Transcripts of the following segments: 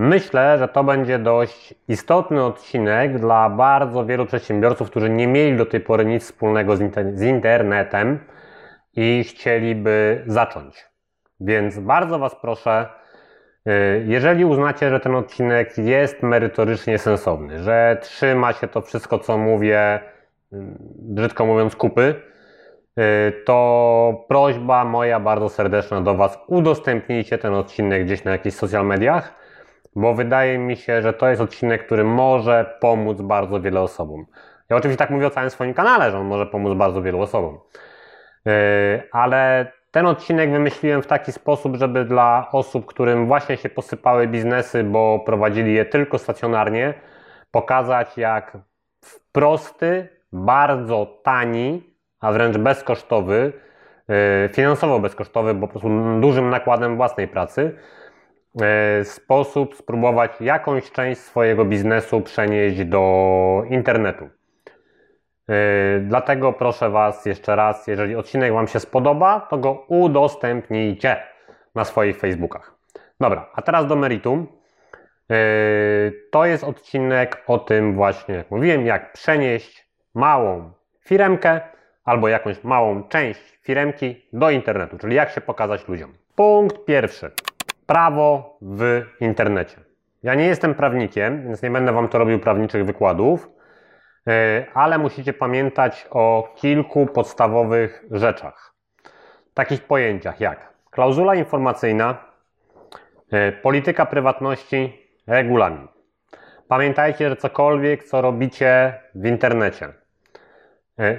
Myślę, że to będzie dość istotny odcinek dla bardzo wielu przedsiębiorców, którzy nie mieli do tej pory nic wspólnego z, inter z internetem i chcieliby zacząć. Więc bardzo Was proszę, y, jeżeli uznacie, że ten odcinek jest merytorycznie sensowny, że trzyma się to wszystko, co mówię, y, brzydko mówiąc, kupy, y, to prośba moja bardzo serdeczna do Was, udostępnijcie ten odcinek gdzieś na jakichś social mediach, bo wydaje mi się, że to jest odcinek, który może pomóc bardzo wielu osobom. Ja oczywiście tak mówię o całym swoim kanale, że on może pomóc bardzo wielu osobom. Ale ten odcinek wymyśliłem w taki sposób, żeby dla osób, którym właśnie się posypały biznesy, bo prowadzili je tylko stacjonarnie, pokazać jak w prosty, bardzo tani, a wręcz bezkosztowy, e, finansowo bezkosztowy, bo po prostu dużym nakładem własnej pracy, sposób spróbować jakąś część swojego biznesu przenieść do internetu. Yy, dlatego proszę Was jeszcze raz, jeżeli odcinek Wam się spodoba, to go udostępnijcie na swoich Facebookach. Dobra, a teraz do meritum. Yy, to jest odcinek o tym właśnie, jak mówiłem, jak przenieść małą firemkę albo jakąś małą część firemki do internetu, czyli jak się pokazać ludziom. Punkt pierwszy. Prawo w internecie. Ja nie jestem prawnikiem, więc nie będę Wam to robił prawniczych wykładów. E, ale musicie pamiętać o kilku podstawowych rzeczach. Takich pojęciach jak klauzula informacyjna, e, polityka prywatności, regulamin. Pamiętajcie, że cokolwiek, co robicie w internecie,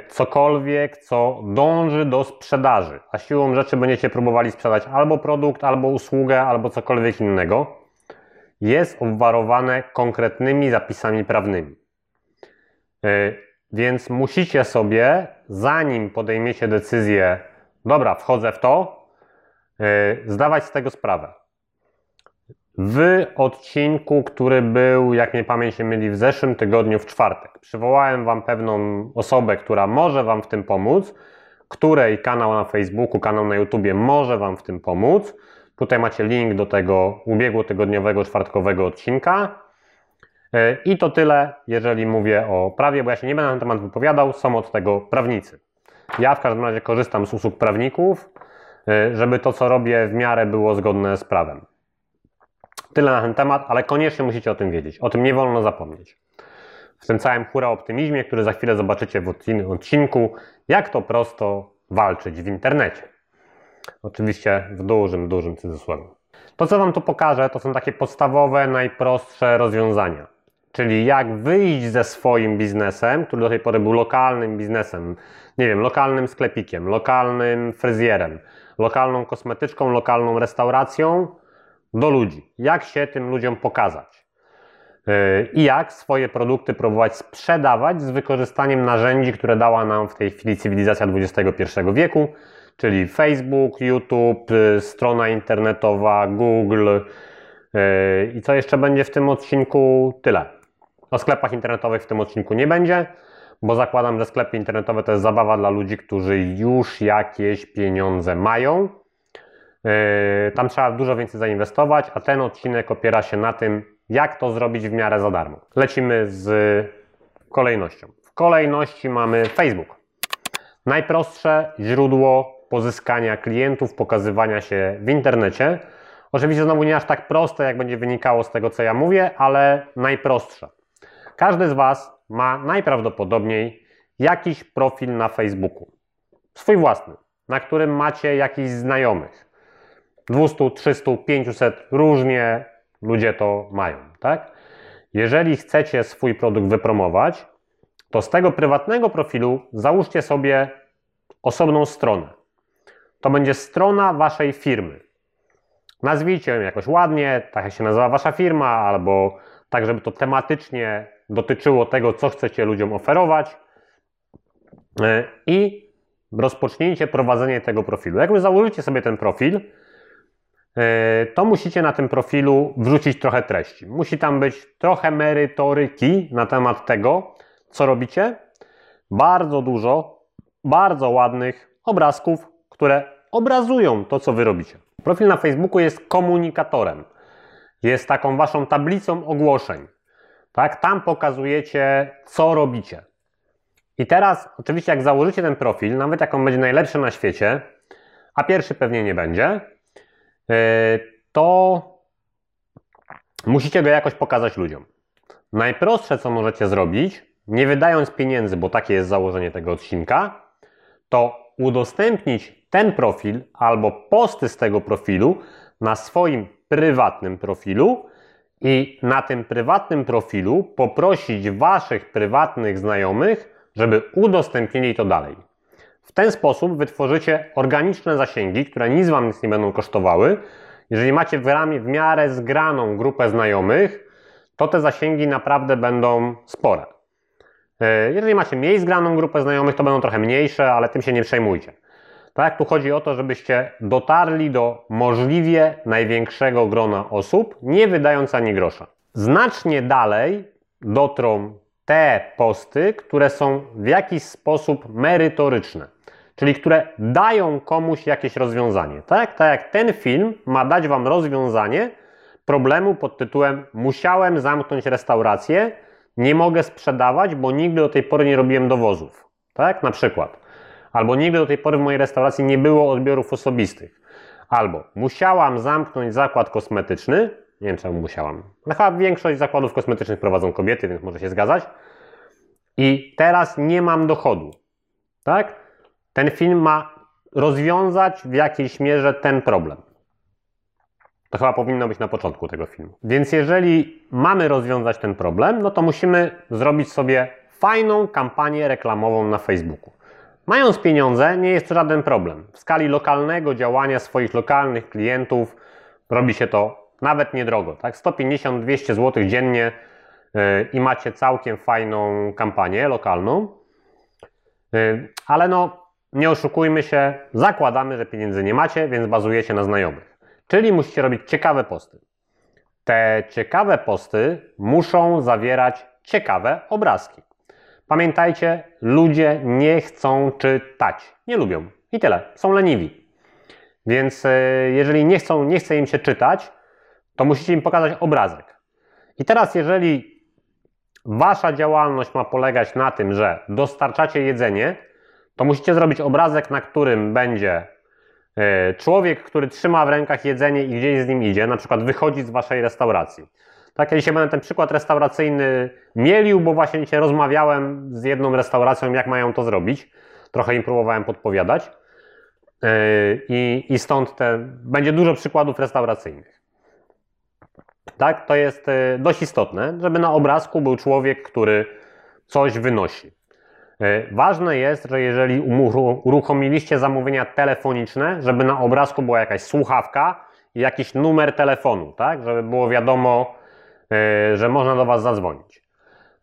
cokolwiek, co dąży do sprzedaży, a siłą rzeczy będziecie próbowali sprzedać albo produkt, albo usługę, albo cokolwiek innego, jest obwarowane konkretnymi zapisami prawnymi. E, więc musicie sobie, zanim podejmiecie decyzję, dobra, wchodzę w to, e, zdawać z tego sprawę. W odcinku, który był, jak mnie pamięć się myli, w zeszłym tygodniu w czwartek, przywołałem Wam pewną osobę, która może Wam w tym pomóc, której kanał na Facebooku, kanał na YouTubie może Wam w tym pomóc. Tutaj macie link do tego ubiegłotygodniowego, czwartkowego odcinka. E, I to tyle, jeżeli mówię o prawie, bo ja się nie będę na ten temat wypowiadał, są od tego prawnicy. Ja w każdym razie korzystam z usług prawników, e, żeby to, co robię, w miarę było zgodne z prawem. Tyle na ten temat, ale koniecznie musicie o tym wiedzieć. O tym nie wolno zapomnieć. W tym całym hura optymizmie, który za chwilę zobaczycie w odcinku, jak to prosto walczyć w internecie. Oczywiście w dużym, dużym cudzysłowie. To, co Wam tu pokażę, to są takie podstawowe, najprostsze rozwiązania. Czyli jak wyjść ze swoim biznesem, który do tej pory był lokalnym biznesem, nie wiem, lokalnym sklepikiem, lokalnym fryzjerem, lokalną kosmetyczką, lokalną restauracją, do ludzi. Jak się tym ludziom pokazać? Yy, I jak swoje produkty próbować sprzedawać z wykorzystaniem narzędzi, które dała nam w tej chwili cywilizacja XXI wieku, czyli Facebook, YouTube, yy, strona internetowa, Google. Yy, I co jeszcze będzie w tym odcinku? Tyle. O sklepach internetowych w tym odcinku nie będzie, bo zakładam, że sklepy internetowe to jest zabawa dla ludzi, którzy już jakieś pieniądze mają. Yy, tam trzeba dużo więcej zainwestować, a ten odcinek opiera się na tym, jak to zrobić w miarę za darmo. Lecimy z kolejnością. W kolejności mamy Facebook. Najprostsze źródło pozyskania klientów, pokazywania się w internecie. Oczywiście znowu nie aż tak proste, jak będzie wynikało z tego, co ja mówię, ale najprostsze. Każdy z Was ma najprawdopodobniej jakiś profil na Facebooku. Swój własny, na którym macie jakichś znajomych. 200, 300, 500, różnie ludzie to mają, tak? Jeżeli chcecie swój produkt wypromować, to z tego prywatnego profilu załóżcie sobie osobną stronę. To będzie strona waszej firmy. Nazwijcie ją jakoś ładnie, tak jak się nazywa wasza firma, albo tak, żeby to tematycznie dotyczyło tego, co chcecie ludziom oferować e, i rozpocznijcie prowadzenie tego profilu. Jak już założycie sobie ten profil, to musicie na tym profilu wrzucić trochę treści. Musi tam być trochę merytoryki na temat tego, co robicie. Bardzo dużo, bardzo ładnych obrazków, które obrazują to, co wy robicie. Profil na Facebooku jest komunikatorem. jest taką waszą tablicą ogłoszeń. Tak? Tam pokazujecie, co robicie. I teraz, oczywiście, jak założycie ten profil, nawet jak on będzie najlepszy na świecie, a pierwszy pewnie nie będzie, to musicie go jakoś pokazać ludziom. Najprostsze, co możecie zrobić, nie wydając pieniędzy, bo takie jest założenie tego odcinka, to udostępnić ten profil albo posty z tego profilu na swoim prywatnym profilu i na tym prywatnym profilu poprosić Waszych prywatnych znajomych, żeby udostępnili to dalej. W ten sposób wytworzycie organiczne zasięgi, które nic Wam nic nie będą kosztowały. Jeżeli macie w, ramie, w miarę zgraną grupę znajomych, to te zasięgi naprawdę będą spore. E, jeżeli macie mniej zgraną grupę znajomych, to będą trochę mniejsze, ale tym się nie przejmujcie. Tak, tu chodzi o to, żebyście dotarli do możliwie największego grona osób, nie wydając ani grosza. Znacznie dalej dotrą te posty, które są w jakiś sposób merytoryczne, czyli które dają komuś jakieś rozwiązanie. Tak, tak jak ten film ma dać Wam rozwiązanie problemu pod tytułem Musiałem zamknąć restaurację, nie mogę sprzedawać, bo nigdy do tej pory nie robiłem dowozów. Tak, na przykład. Albo nigdy do tej pory w mojej restauracji nie było odbiorów osobistych. Albo musiałam zamknąć zakład kosmetyczny. Nie wiem, czemu musiałam. No chyba większość zakładów kosmetycznych prowadzą kobiety, więc może się zgadzać. I teraz nie mam dochodu. Tak? Ten film ma rozwiązać w jakiejś mierze ten problem. To chyba powinno być na początku tego filmu. Więc jeżeli mamy rozwiązać ten problem, no to musimy zrobić sobie fajną kampanię reklamową na Facebooku. Mając pieniądze, nie jest to żaden problem. W skali lokalnego działania swoich lokalnych klientów robi się to nawet niedrogo. Tak? 150-200 zł dziennie yy, i macie całkiem fajną kampanię lokalną. Yy, ale no, nie oszukujmy się, zakładamy, że pieniędzy nie macie, więc bazujecie na znajomych. Czyli musicie robić ciekawe posty. Te ciekawe posty muszą zawierać ciekawe obrazki. Pamiętajcie, ludzie nie chcą czytać. Nie lubią. I tyle. Są leniwi. Więc e, jeżeli nie, chcą, nie chce im się czytać, to musicie im pokazać obrazek. I teraz, jeżeli wasza działalność ma polegać na tym, że dostarczacie jedzenie, to musicie zrobić obrazek, na którym będzie e, człowiek, który trzyma w rękach jedzenie i gdzieś z nim idzie, na przykład wychodzi z waszej restauracji. Tak, ja dzisiaj będę ten przykład restauracyjny mielił, bo właśnie dzisiaj rozmawiałem z jedną restauracją, jak mają to zrobić. Trochę im próbowałem podpowiadać. Yy, I, i stąd te, będzie dużo przykładów restauracyjnych. Tak, to jest yy, dość istotne, żeby na obrazku był człowiek, który coś wynosi. Yy, ważne jest, że jeżeli uruchomiliście zamówienia telefoniczne, żeby na obrazku była jakaś słuchawka i jakiś numer telefonu, tak, żeby było wiadomo, E, że można do Was zadzwonić.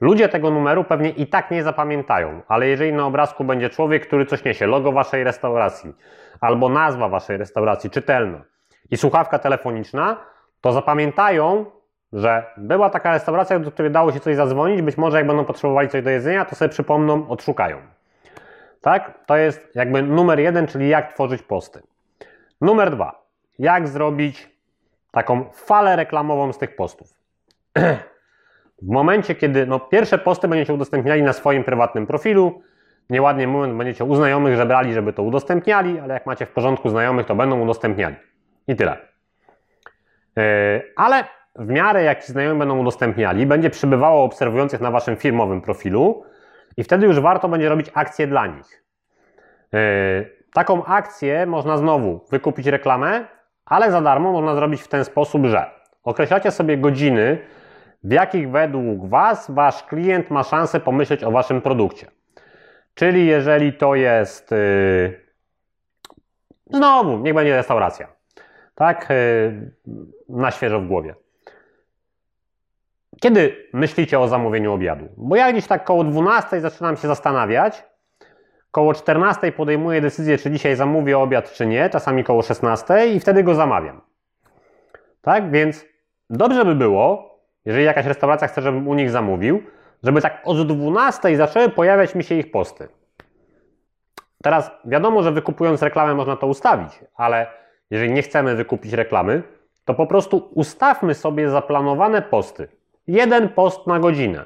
Ludzie tego numeru pewnie i tak nie zapamiętają, ale jeżeli na obrazku będzie człowiek, który coś niesie, logo Waszej restauracji albo nazwa Waszej restauracji czytelna i słuchawka telefoniczna, to zapamiętają, że była taka restauracja, do której dało się coś zadzwonić, być może jak będą potrzebowali coś do jedzenia, to sobie przypomną, odszukają. Tak? To jest jakby numer jeden, czyli jak tworzyć posty. Numer dwa. Jak zrobić taką falę reklamową z tych postów. W momencie, kiedy no, pierwsze posty będziecie udostępniali na swoim prywatnym profilu, nieładnie mówiąc, będziecie u znajomych żebrali, żeby to udostępniali, ale jak macie w porządku znajomych, to będą udostępniali. I tyle. Yy, ale w miarę jak ci znajomi będą udostępniali, będzie przybywało obserwujących na waszym firmowym profilu i wtedy już warto będzie robić akcję dla nich. Yy, taką akcję można znowu wykupić reklamę, ale za darmo można zrobić w ten sposób, że określacie sobie godziny, w jakich według Was Wasz klient ma szansę pomyśleć o Waszym produkcie. Czyli jeżeli to jest yy, znowu, niech będzie restauracja, tak, yy, na świeżo w głowie. Kiedy myślicie o zamówieniu obiadu? Bo ja gdzieś tak koło 12 zaczynam się zastanawiać, koło 14 podejmuję decyzję, czy dzisiaj zamówię obiad, czy nie, czasami koło 16 i wtedy go zamawiam. Tak, więc dobrze by było, jeżeli jakaś restauracja chce, żebym u nich zamówił, żeby tak od 12 zaczęły pojawiać mi się ich posty. Teraz wiadomo, że wykupując reklamę można to ustawić, ale jeżeli nie chcemy wykupić reklamy, to po prostu ustawmy sobie zaplanowane posty. Jeden post na godzinę.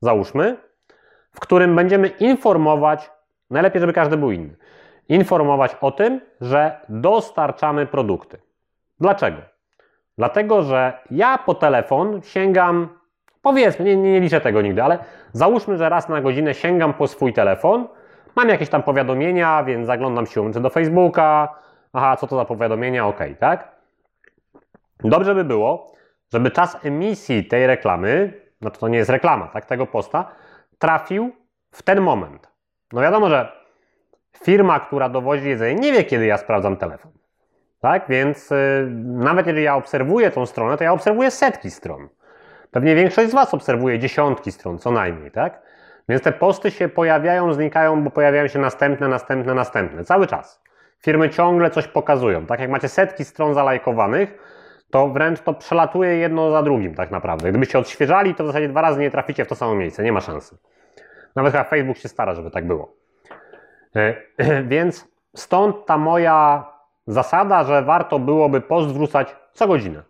Załóżmy, w którym będziemy informować, najlepiej, żeby każdy był inny, informować o tym, że dostarczamy produkty. Dlaczego? Dlatego, że ja po telefon sięgam, powiedzmy, nie, nie, liczę tego nigdy, ale załóżmy, że raz na godzinę sięgam po swój telefon, mam jakieś tam powiadomienia, więc zaglądam się do Facebooka, aha, co to za powiadomienia, ok, tak? Dobrze by było, żeby czas emisji tej reklamy, no to, nie jest reklama, tak, tego posta, trafił w ten moment. No wiadomo, że firma, która dowozi jedzenie, nie wie, kiedy ja sprawdzam telefon. Tak, więc y, nawet jeżeli ja obserwuję tą stronę, to ja obserwuję setki stron. Pewnie większość z Was obserwuje dziesiątki stron, co najmniej, tak? Więc te posty się pojawiają, znikają, bo pojawiają się następne, następne, następne. Cały czas. Firmy ciągle coś pokazują. Tak jak macie setki stron zalajkowanych, to wręcz to przelatuje jedno za drugim tak naprawdę. Gdybyście odświeżali, to w zasadzie dwa razy nie traficie w to samo miejsce. Nie ma szansy. Nawet chyba Facebook się stara, żeby tak było. E, więc stąd ta moja zasada, że warto byłoby post wrzucać co godzinę.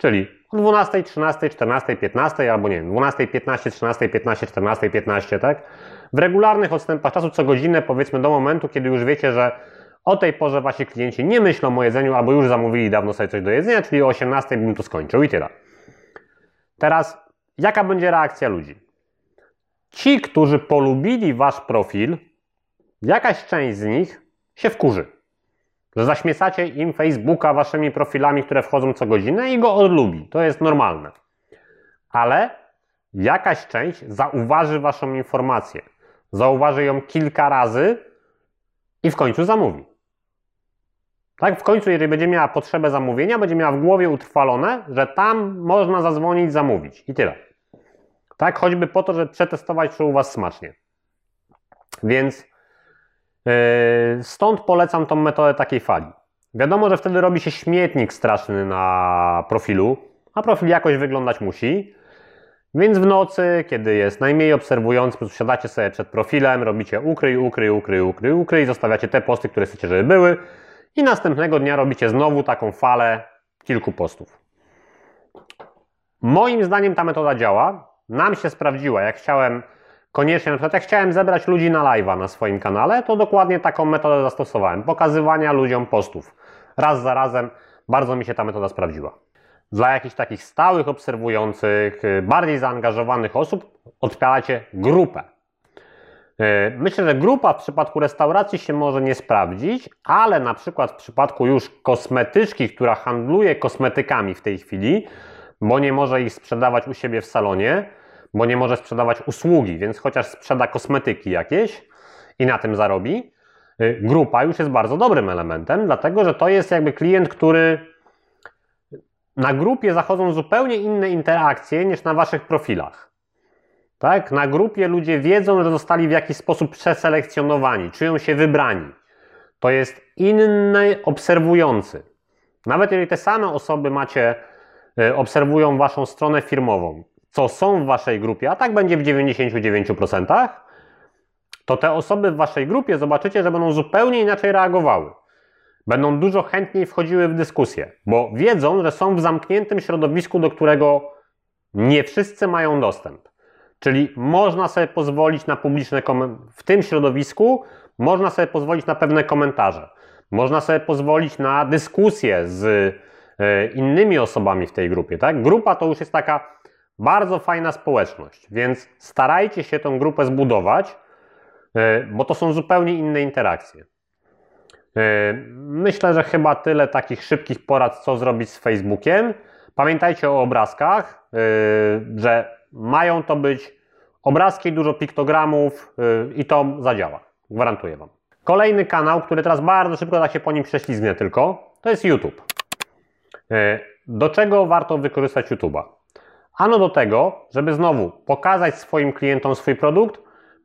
Czyli o 12, 13, 14, 15 albo nie wiem, 12, 15, 13, 15, 14, 15, tak? W regularnych odstępach czasu co godzinę, powiedzmy do momentu, kiedy już wiecie, że o tej porze wasi klienci nie myślą o jedzeniu albo już zamówili dawno sobie coś do jedzenia, czyli o 18 bym to skończył i tyle. Teraz, jaka będzie reakcja ludzi? Ci, którzy polubili wasz profil, jakaś część z nich się wkurzy. Że zaśmiecacie im Facebooka waszymi profilami, które wchodzą co godzinę i go odlubi. To jest normalne. Ale jakaś część zauważy waszą informację. Zauważy ją kilka razy i w końcu zamówi. Tak, w końcu, jeżeli będzie miała potrzebę zamówienia, będzie miała w głowie utrwalone, że tam można zadzwonić, zamówić i tyle. Tak, choćby po to, żeby przetestować, czy u Was smacznie. Więc yy, stąd polecam tą metodę takiej fali. Wiadomo, że wtedy robi się śmietnik straszny na profilu, a profil jakoś wyglądać musi. Więc w nocy, kiedy jest najmniej obserwujący, siadacie sobie przed profilem, robicie ukryj, ukryj, ukryj, ukryj, ukryj, zostawiacie te posty, które chcecie, żeby były i następnego dnia robicie znowu taką falę kilku postów. Moim zdaniem ta metoda działa. Nam się sprawdziła. Jak chciałem koniecznie, na przykład jak chciałem zebrać ludzi na live'a na swoim kanale, to dokładnie taką metodę zastosowałem. Pokazywania ludziom postów. Raz za razem bardzo mi się ta metoda sprawdziła. Dla jakichś takich stałych obserwujących, bardziej zaangażowanych osób odpalacie grupę. E, myślę, że grupa w przypadku restauracji się może nie sprawdzić, ale na przykład w przypadku już kosmetyczki, która handluje kosmetykami w tej chwili, bo nie może ich sprzedawać u siebie w salonie, bo nie może sprzedawać usługi, więc chociaż sprzeda kosmetyki jakieś i na tym zarobi, e, grupa już jest bardzo dobrym elementem, dlatego że to jest jakby klient, który na grupie zachodzą zupełnie inne interakcje niż na waszych profilach. Tak? Na grupie ludzie wiedzą, że zostali w jakiś sposób przeselekcjonowani, czują się wybrani. To jest inny obserwujący. Nawet jeżeli te same osoby macie, e, obserwują waszą stronę firmową, co są w waszej grupie, a tak będzie w 99%, to te osoby w waszej grupie zobaczycie, że będą zupełnie inaczej reagowały. Będą dużo chętniej wchodziły w dyskusję, bo wiedzą, że są w zamkniętym środowisku, do którego nie wszyscy mają dostęp. Czyli można sobie pozwolić na publiczne. W tym środowisku można sobie pozwolić na pewne komentarze. Można sobie pozwolić na dyskusję z e, innymi osobami w tej grupie. Tak? Grupa to już jest taka bardzo fajna społeczność, więc starajcie się tę grupę zbudować, e, bo to są zupełnie inne interakcje. E, myślę, że chyba tyle takich szybkich porad, co zrobić z Facebookiem. Pamiętajcie o obrazkach, że mają to być obrazki, dużo piktogramów yy, i to zadziała. Gwarantuję Wam. Kolejny kanał, który teraz bardzo szybko tak się po nim prześlizgnę tylko, to jest YouTube. Yy, do czego warto wykorzystać YouTube'a? Ano do tego, żeby znowu pokazać swoim klientom swój produkt,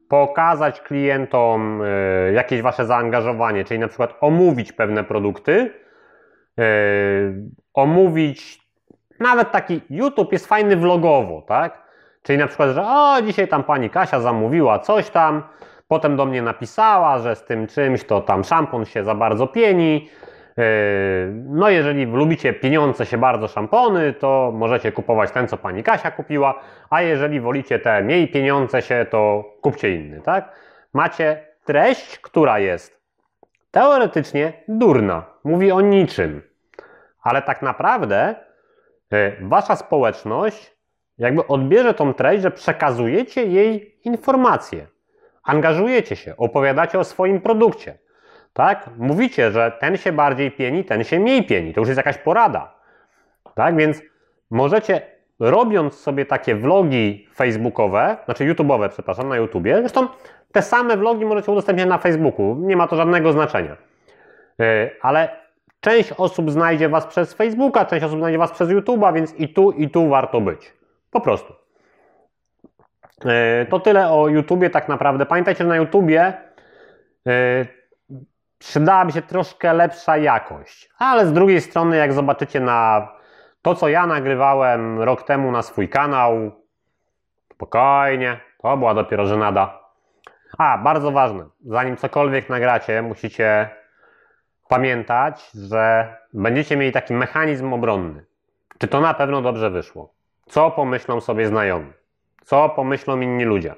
pokazać klientom yy, jakieś Wasze zaangażowanie, czyli na przykład omówić pewne produkty, omówić nawet taki YouTube jest fajny vlogowo, tak? Czyli na przykład, że o, dzisiaj tam pani Kasia zamówiła coś tam, potem do mnie napisała, że z tym czymś to tam szampon się za bardzo pieni, No, jeżeli lubicie pieniądze się bardzo szampony, to możecie kupować ten, co pani Kasia kupiła, a jeżeli wolicie te mniej pieniądze się, to kupcie inny, tak? Macie treść, która jest teoretycznie durna, mówi o niczym, ale tak naprawdę e, wasza społeczność jakby odbierze tą treść, że przekazujecie jej informacje, angażujecie się, opowiadacie o swoim produkcie. Tak? Mówicie, że ten się bardziej pieni, ten się mniej pieni. To już jest jakaś porada. Tak? Więc możecie, robiąc sobie takie vlogi facebookowe, znaczy YouTube'owe, przepraszam, na YouTubie, zresztą te same vlogi możecie udostępniać na Facebooku, nie ma to żadnego znaczenia. E, ale część osób znajdzie Was przez Facebooka, część osób znajdzie Was przez YouTube'a, więc i tu, i tu warto być. Po prostu. E, to tyle o YouTubie tak naprawdę. Pamiętajcie, że na YouTubie e, przydałaby się troszkę lepsza jakość. Ale z drugiej strony, jak zobaczycie na to, co ja nagrywałem rok temu na swój kanał, spokojnie, to była dopiero żenada. A, bardzo ważne, zanim cokolwiek nagracie, musicie pamiętać, że będziecie mieli taki mechanizm obronny. Czy to na pewno dobrze wyszło? Co pomyślą sobie znajomi? Co pomyślą inni ludzie?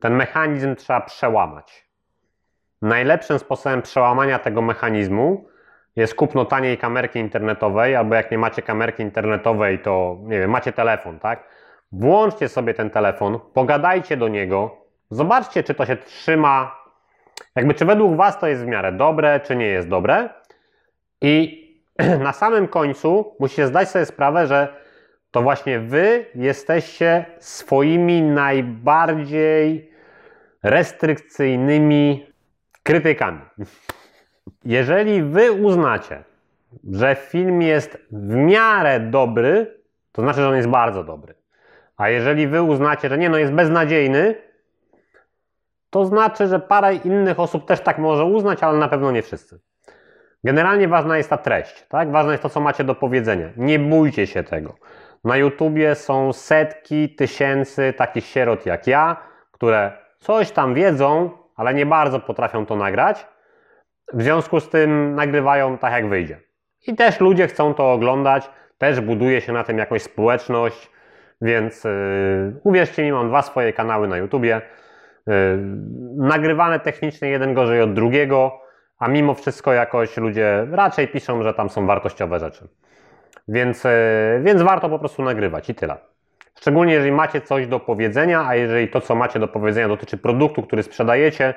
Ten mechanizm trzeba przełamać. Najlepszym sposobem przełamania tego mechanizmu jest kupno taniej kamerki internetowej, albo jak nie macie kamerki internetowej, to nie wiem, macie telefon, tak? Włączcie sobie ten telefon, pogadajcie do niego, zobaczcie, czy to się trzyma, jakby czy według Was to jest w miarę dobre, czy nie jest dobre. I na samym końcu musicie zdać sobie sprawę, że to właśnie Wy jesteście swoimi najbardziej restrykcyjnymi krytykami. Jeżeli wy uznacie, że film jest w miarę dobry, to znaczy, że on jest bardzo dobry. A jeżeli wy uznacie, że nie, no jest beznadziejny, to znaczy, że parę innych osób też tak może uznać, ale na pewno nie wszyscy. Generalnie ważna jest ta treść, tak? Ważne jest to, co macie do powiedzenia. Nie bójcie się tego. Na YouTubie są setki tysięcy takich sierot jak ja, które coś tam wiedzą, ale nie bardzo potrafią to nagrać. W związku z tym nagrywają tak, jak wyjdzie. I też ludzie chcą to oglądać, też buduje się na tym jakąś społeczność, więc yy, uwierzcie mi, mam dwa swoje kanały na YouTubie. Yy, nagrywane technicznie jeden gorzej od drugiego, a mimo wszystko jakoś ludzie raczej piszą, że tam są wartościowe rzeczy. Więc, yy, więc warto po prostu nagrywać i tyle. Szczególnie jeżeli macie coś do powiedzenia, a jeżeli to, co macie do powiedzenia, dotyczy produktu, który sprzedajecie,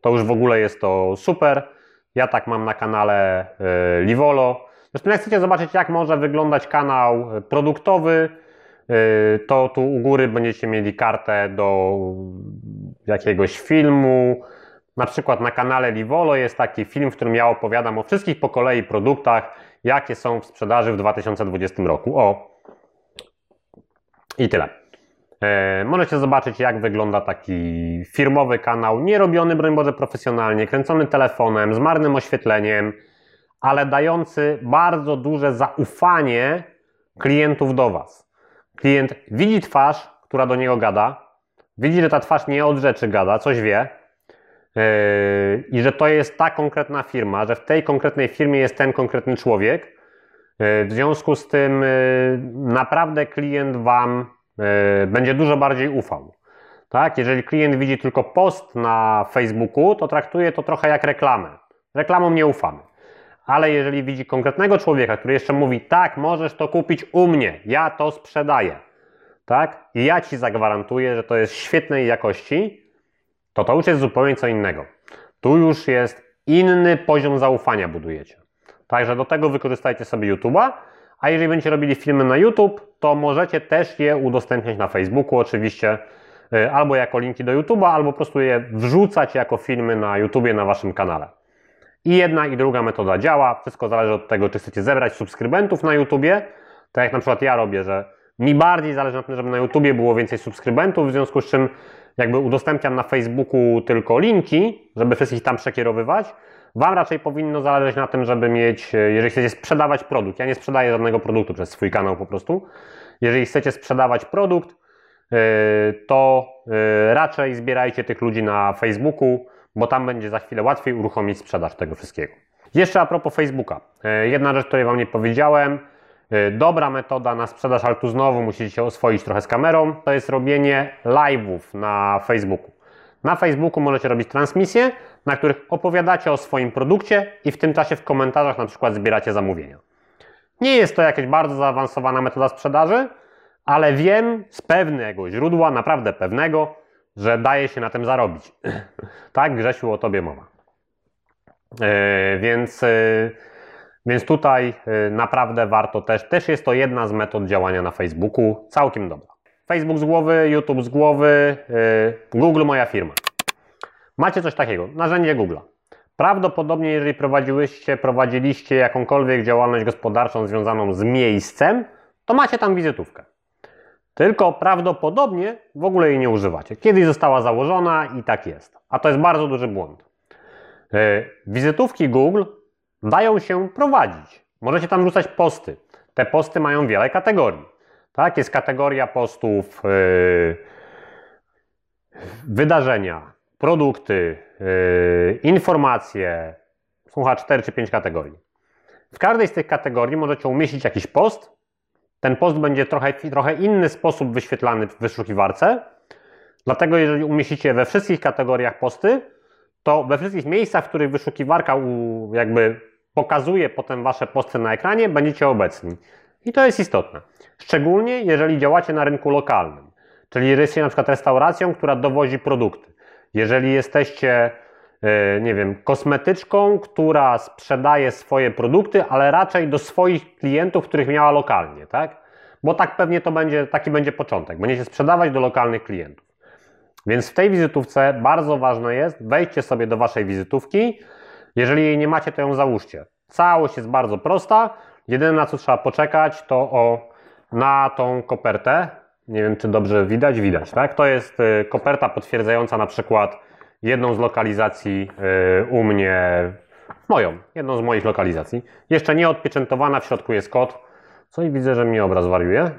to już w ogóle jest to super. Ja tak mam na kanale y, Livolo. Zresztą, jak chcecie zobaczyć, jak może wyglądać kanał produktowy, y, to tu u góry będziecie mieli kartę do jakiegoś filmu. Na przykład na kanale Livolo jest taki film, w którym ja opowiadam o wszystkich po kolei produktach, jakie są w sprzedaży w 2020 roku. O, i tyle. E, możecie zobaczyć, jak wygląda taki firmowy kanał, nie robiony, broń Boże, profesjonalnie, kręcony telefonem, z marnym oświetleniem, ale dający bardzo duże zaufanie klientów do Was. Klient widzi twarz, która do niego gada, widzi, że ta twarz nie od rzeczy gada, coś wie i że to jest ta konkretna firma, że w tej konkretnej firmie jest ten konkretny człowiek, E, w związku z tym e, naprawdę klient Wam będzie dużo bardziej ufał. Tak? Jeżeli klient widzi tylko post na Facebooku, to traktuje to trochę jak reklamę. Reklamą nie ufamy. Ale jeżeli widzi konkretnego człowieka, który jeszcze mówi, tak, możesz to kupić u mnie, ja to sprzedaję, tak? I ja ci zagwarantuję, że to jest świetnej jakości, to to już jest zupełnie co innego. Tu już jest inny poziom zaufania budujecie. Także do tego wykorzystajcie sobie YouTube'a, a jeżeli będziecie robili filmy na YouTube, to możecie też je udostępniać na Facebooku oczywiście, y, albo jako linki do YouTube'a, albo po prostu je wrzucać jako filmy na YouTubie na Waszym kanale. I jedna i druga metoda działa. Wszystko zależy od tego, czy chcecie zebrać subskrybentów na YouTubie, tak jak na przykład ja robię, że mi bardziej zależy na tym, żeby na YouTubie było więcej subskrybentów, w związku z czym jakby udostępniam na Facebooku tylko linki, żeby wszystkich tam przekierowywać, Wam raczej powinno zależeć na tym, żeby mieć, e, jeżeli chcecie sprzedawać produkt, ja nie sprzedaję żadnego produktu przez swój kanał po prostu. Jeżeli chcecie sprzedawać produkt, e, to e, raczej zbierajcie tych ludzi na Facebooku, bo tam będzie za chwilę łatwiej uruchomić sprzedaż tego wszystkiego. Jeszcze a propos Facebooka. Jedna rzecz, której Wam nie powiedziałem. E, dobra metoda na sprzedaż, ale tu znowu musicie się oswoić trochę z kamerą, to jest robienie live'ów na Facebooku. Na Facebooku możecie robić transmisje, na których opowiadacie o swoim produkcie i w tym czasie w komentarzach na przykład zbieracie zamówienia. Nie jest to jakaś bardzo zaawansowana metoda sprzedaży, ale wiem z pewnego źródła, naprawdę pewnego, że daje się na tym zarobić. tak, Grzesiu, o Tobie mowa. Yy, więc, yy, więc tutaj yy, naprawdę warto też, też jest to jedna z metod działania na Facebooku, całkiem dobra. Facebook z głowy, YouTube z głowy, Google moja firma. Macie coś takiego, narzędzie Google. Prawdopodobnie, jeżeli prowadziłyście, prowadziliście jakąkolwiek działalność gospodarczą związaną z miejscem, to macie tam wizytówkę. Tylko prawdopodobnie w ogóle jej nie używacie. Kiedyś została założona i tak jest. A to jest bardzo duży błąd. E, wizytówki Google dają się prowadzić. Możecie tam rzucać posty. Te posty mają wiele kategorii. Tak, jest kategoria postów yy, wydarzenia, produkty, yy, informacje. Są chyba 4 czy 5 kategorii. W każdej z tych kategorii możecie umieścić jakiś post. Ten post będzie trochę, trochę inny sposób wyświetlany w wyszukiwarce. Dlatego, jeżeli umieścicie we wszystkich kategoriach posty, to we wszystkich miejscach, w których wyszukiwarka jakby pokazuje potem Wasze posty na ekranie, będziecie obecni. I to jest istotne. Szczególnie jeżeli działacie na rynku lokalnym. Czyli jesteście na przykład restauracją, która dowozi produkty. Jeżeli jesteście, e, nie wiem, kosmetyczką, która sprzedaje swoje produkty, ale raczej do swoich klientów, których miała lokalnie, tak? Bo tak pewnie to będzie, taki będzie początek. Będziecie sprzedawać do lokalnych klientów. Więc w tej wizytówce bardzo ważne jest, wejdźcie sobie do Waszej wizytówki. Jeżeli jej nie macie, to ją załóżcie. Całość jest bardzo prosta. Jedyne na co trzeba poczekać, to o, na tą kopertę. Nie wiem, czy dobrze widać. Widać, tak? To jest y, koperta potwierdzająca na przykład jedną z lokalizacji y, u mnie, moją, jedną z moich lokalizacji. Jeszcze nie odpieczętowana, w środku jest kod. Co i widzę, że mi obraz wariuje.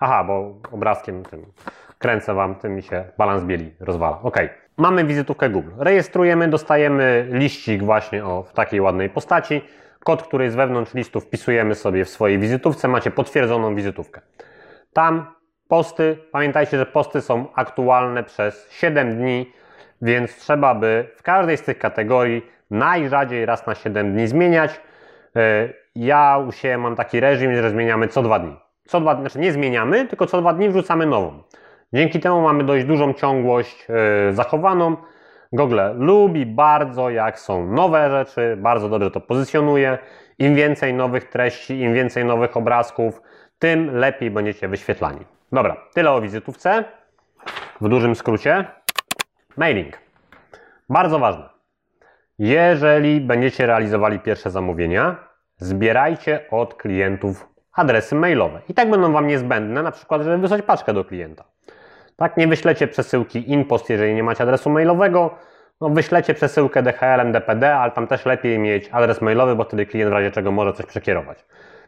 Aha, bo obrazkiem tym kręcę Wam, tym mi się balans bieli rozwala. Ok. Mamy wizytówkę Google. Rejestrujemy, dostajemy liścik właśnie o, w takiej ładnej postaci. Kod, który jest wewnątrz listu, wpisujemy sobie w swojej wizytówce. Macie potwierdzoną wizytówkę. Tam posty, pamiętajcie, że posty są aktualne przez 7 dni, więc trzeba by w każdej z tych kategorii najrzadziej raz na 7 dni zmieniać. E, ja u siebie mam taki reżim, że zmieniamy co dwa dni. Co dwa, znaczy nie zmieniamy, tylko co dwa dni wrzucamy nową. Dzięki temu mamy dość dużą ciągłość yy, zachowaną. Google lubi bardzo, jak są nowe rzeczy, bardzo dobrze to pozycjonuje. Im więcej nowych treści, im więcej nowych obrazków, tym lepiej będziecie wyświetlani. Dobra, tyle o wizytówce. W dużym skrócie. Mailing. Bardzo ważne. Jeżeli będziecie realizowali pierwsze zamówienia, zbierajcie od klientów adresy mailowe. I tak będą Wam niezbędne, na przykład, żeby wysłać paczkę do klienta. Tak, nie wyślecie przesyłki InPost, jeżeli nie macie adresu mailowego. No, wyślecie przesyłkę DHL-em, DPD, ale tam też lepiej mieć adres mailowy, bo wtedy klient w razie czego może coś przekierować.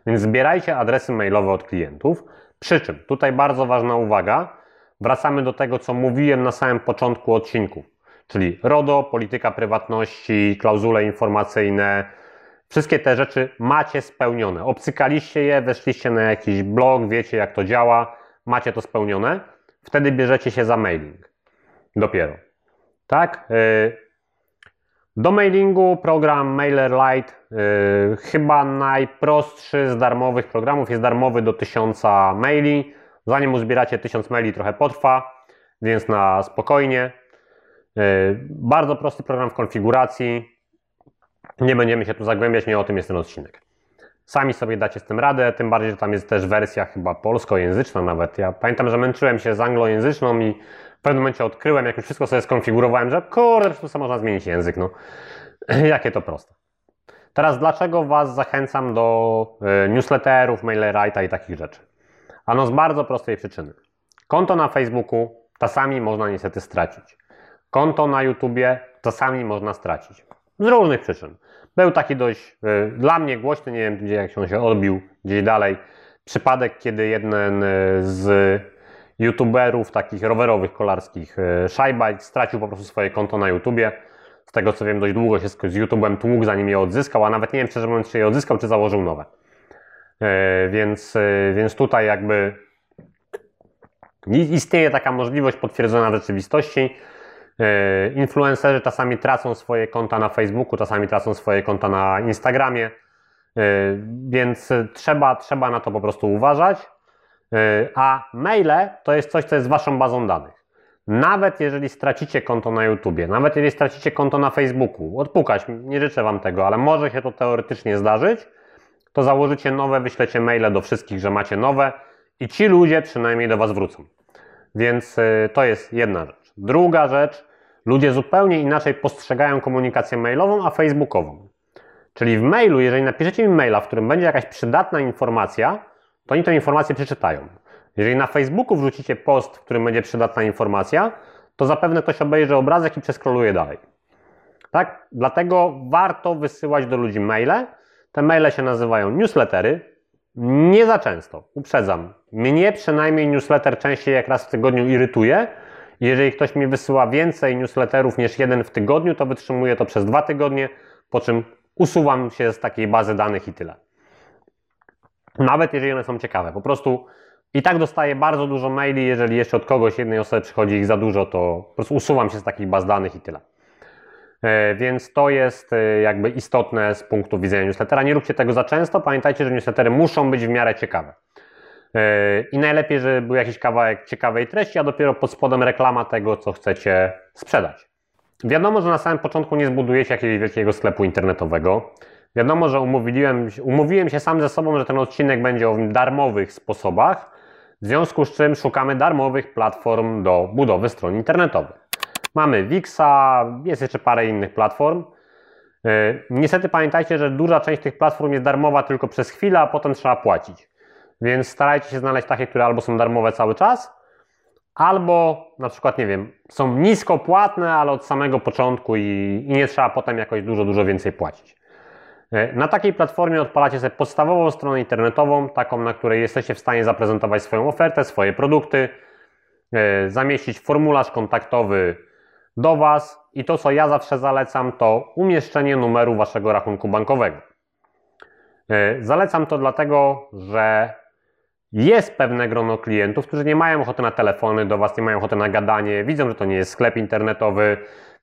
Więc zbierajcie adresy mailowe od klientów. Przy czym, tutaj bardzo ważna uwaga, wracamy do tego, co mówiłem na samym początku odcinku, czyli RODO, polityka prywatności, klauzule informacyjne, wszystkie te rzeczy macie spełnione. Obcykaliście je, weszliście na jakiś blog, wiecie jak to działa, macie to spełnione wtedy bierzecie się za mailing. Dopiero. Tak? Y, do mailingu program MailerLite, y, chyba najprostszy z darmowych programów, jest darmowy do 1000 maili. Zanim uzbieracie 1000 maili trochę potrwa, więc na spokojnie. Y, bardzo prosty program w konfiguracji. Nie będziemy się tu zagłębiać, nie o tym jest ten odcinek. Sami sobie dacie z tym radę, tym bardziej, że tam jest też wersja chyba polskojęzyczna nawet. Ja pamiętam, że męczyłem się z anglojęzyczną i w pewnym momencie odkryłem, jak już wszystko sobie skonfigurowałem, że kurde, po można zmienić język, no. Jakie to proste. Teraz dlaczego Was zachęcam do e, newsletterów, MailerLite'a i takich rzeczy? Ano z bardzo prostej przyczyny. Konto na Facebooku czasami można niestety stracić. Konto na YouTubie czasami można stracić. Z różnych przyczyn. Był taki dość y, dla mnie głośny, nie wiem gdzie jak on się odbił gdzieś dalej, przypadek, kiedy jeden y, z youtuberów takich rowerowych, kolarskich, y, stracił po prostu swoje konto na YouTubie. z tego co wiem, dość długo się z YouTube'em tłukł, zanim je odzyskał, a nawet nie wiem, szczerze mówiąc, czy je odzyskał, czy założył nowe. E, więc, e, więc tutaj jakby istnieje taka możliwość potwierdzona w rzeczywistości. E, influencerzy czasami tracą swoje konta na Facebooku, czasami tracą swoje konta na Instagramie, więc trzeba, trzeba na to po prostu uważać. A maile to jest coś, co jest waszą bazą danych. Nawet jeżeli stracicie konto na YouTubie, nawet jeżeli stracicie konto na Facebooku, odpukać, nie życzę Wam tego, ale może się to teoretycznie zdarzyć, to założycie nowe, wyślecie maile do wszystkich, że macie nowe i ci ludzie przynajmniej do Was wrócą. Więc to jest jedna rzecz. Druga rzecz, ludzie zupełnie inaczej postrzegają komunikację mailową, a facebookową. Czyli w mailu, jeżeli napiszecie mi maila, w którym będzie jakaś przydatna informacja, to oni tę informację przeczytają. Jeżeli na Facebooku wrzucicie post, w którym będzie przydatna informacja, to zapewne ktoś obejrzy obrazek i przeskroluje dalej. Tak? Dlatego warto wysyłać do ludzi maile. Te maile się nazywają newslettery. Nie za często, uprzedzam. Mnie przynajmniej newsletter częściej jak raz w tygodniu irytuje. Jeżeli ktoś mi wysyła więcej newsletterów niż jeden w tygodniu, to wytrzymuję to przez dwa tygodnie, po czym usuwam się z takiej bazy danych i tyle. Nawet jeżeli one są ciekawe. Po prostu i tak dostaję bardzo dużo maili, jeżeli jeszcze od kogoś, jednej osoby przychodzi ich za dużo, to po prostu usuwam się z takich baz danych i tyle. E, więc to jest e, jakby istotne z punktu widzenia newslettera. Nie róbcie tego za często. Pamiętajcie, że newslettery muszą być w miarę ciekawe. E, I najlepiej, żeby był jakiś kawałek ciekawej treści, a dopiero pod spodem reklama tego, co chcecie sprzedać. Wiadomo, że na samym początku nie zbudujecie jakiegoś wielkiego sklepu internetowego. Wiadomo, że umówiłem, umówiłem się sam ze sobą, że ten odcinek będzie o darmowych sposobach, w związku z czym szukamy darmowych platform do budowy stron internetowych. Mamy Wixa, jest jeszcze parę innych platform. E, niestety pamiętajcie, że duża część tych platform jest darmowa tylko przez chwilę, a potem trzeba płacić. Więc starajcie się znaleźć takie, które albo są darmowe cały czas, albo na przykład, nie wiem, są nisko płatne, ale od samego początku i, i nie trzeba potem jakoś dużo, dużo więcej płacić. E, na takiej platformie odpalacie sobie podstawową stronę internetową, taką, na której jesteście w stanie zaprezentować swoją ofertę, swoje produkty, e, zamieścić formularz kontaktowy do Was i to, co ja zawsze zalecam, to umieszczenie numeru Waszego rachunku bankowego. E, zalecam to dlatego, że jest pewne grono klientów, którzy nie mają ochoty na telefony do Was, nie mają ochoty na gadanie, widzą, że to nie jest sklep internetowy,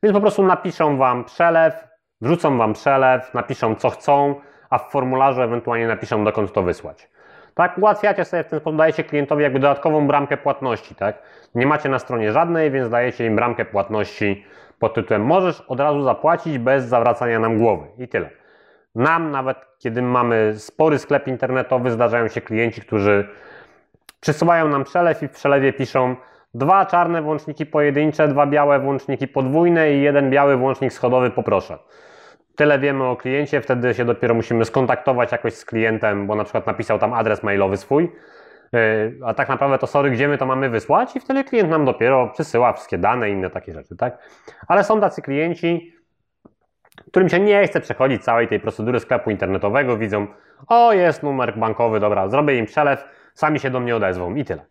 więc po prostu napiszą Wam przelew, Wrzucą Wam przelew, napiszą co chcą, a w formularzu ewentualnie napiszą dokąd to wysłać. Tak, ułatwiacie sobie w ten sposób, dajecie klientowi jakby dodatkową bramkę płatności, tak? Nie macie na stronie żadnej, więc dajecie im bramkę płatności pod tytułem możesz od razu zapłacić bez zawracania nam głowy i tyle. Nam nawet, kiedy mamy spory sklep internetowy, zdarzają się klienci, którzy przysyłają nam przelew i w przelewie piszą dwa czarne włączniki pojedyncze, dwa białe włączniki podwójne i jeden biały włącznik schodowy poproszę. Tyle wiemy o kliencie, wtedy się dopiero musimy skontaktować jakoś z klientem, bo na przykład napisał tam adres mailowy swój, yy, a tak naprawdę to sorry, gdzie my to mamy wysłać i wtedy klient nam dopiero przysyła wszystkie dane i inne takie rzeczy, tak? Ale są tacy klienci, którym się nie chce przechodzić całej tej procedury sklepu internetowego, widzą, o jest numer bankowy, dobra, zrobię im przelew, sami się do mnie odezwą i tyle.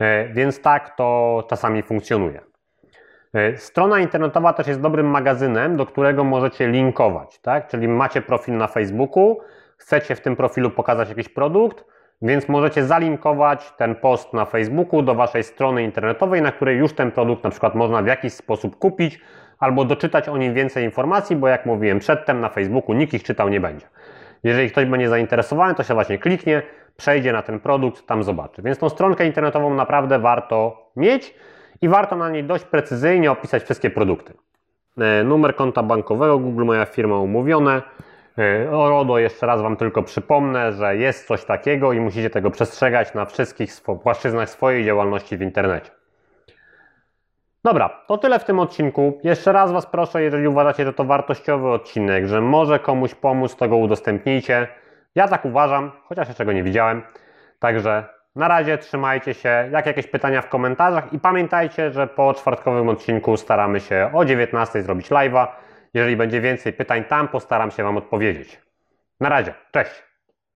Yy, więc tak to czasami funkcjonuje. E, strona internetowa też jest dobrym magazynem, do którego możecie linkować, tak? Czyli macie profil na Facebooku, chcecie w tym profilu pokazać jakiś produkt, więc możecie zalinkować ten post na Facebooku do waszej strony internetowej, na której już ten produkt na przykład można w jakiś sposób kupić albo doczytać o nim więcej informacji, bo jak mówiłem przedtem na Facebooku nikt ich czytał nie będzie. Jeżeli ktoś będzie zainteresowany, to się właśnie kliknie, przejdzie na ten produkt, tam zobaczy. Więc tą stronkę internetową naprawdę warto mieć i warto na niej dość precyzyjnie opisać wszystkie produkty. E, numer konta bankowego, Google Moja Firma umówione. E, o RODO jeszcze raz Wam tylko przypomnę, że jest coś takiego i musicie tego przestrzegać na wszystkich płaszczyznach swojej działalności w internecie. Dobra, to tyle w tym odcinku. Jeszcze raz Was proszę, jeżeli uważacie, że to wartościowy odcinek, że może komuś pomóc, to go udostępnijcie. Ja tak uważam, chociaż jeszcze go nie widziałem. Także na razie trzymajcie się. Jak jakieś pytania w komentarzach i pamiętajcie, że po czwartkowym odcinku staramy się o 19 zrobić live'a. Jeżeli będzie więcej pytań tam, postaram się Wam odpowiedzieć. Na razie, cześć!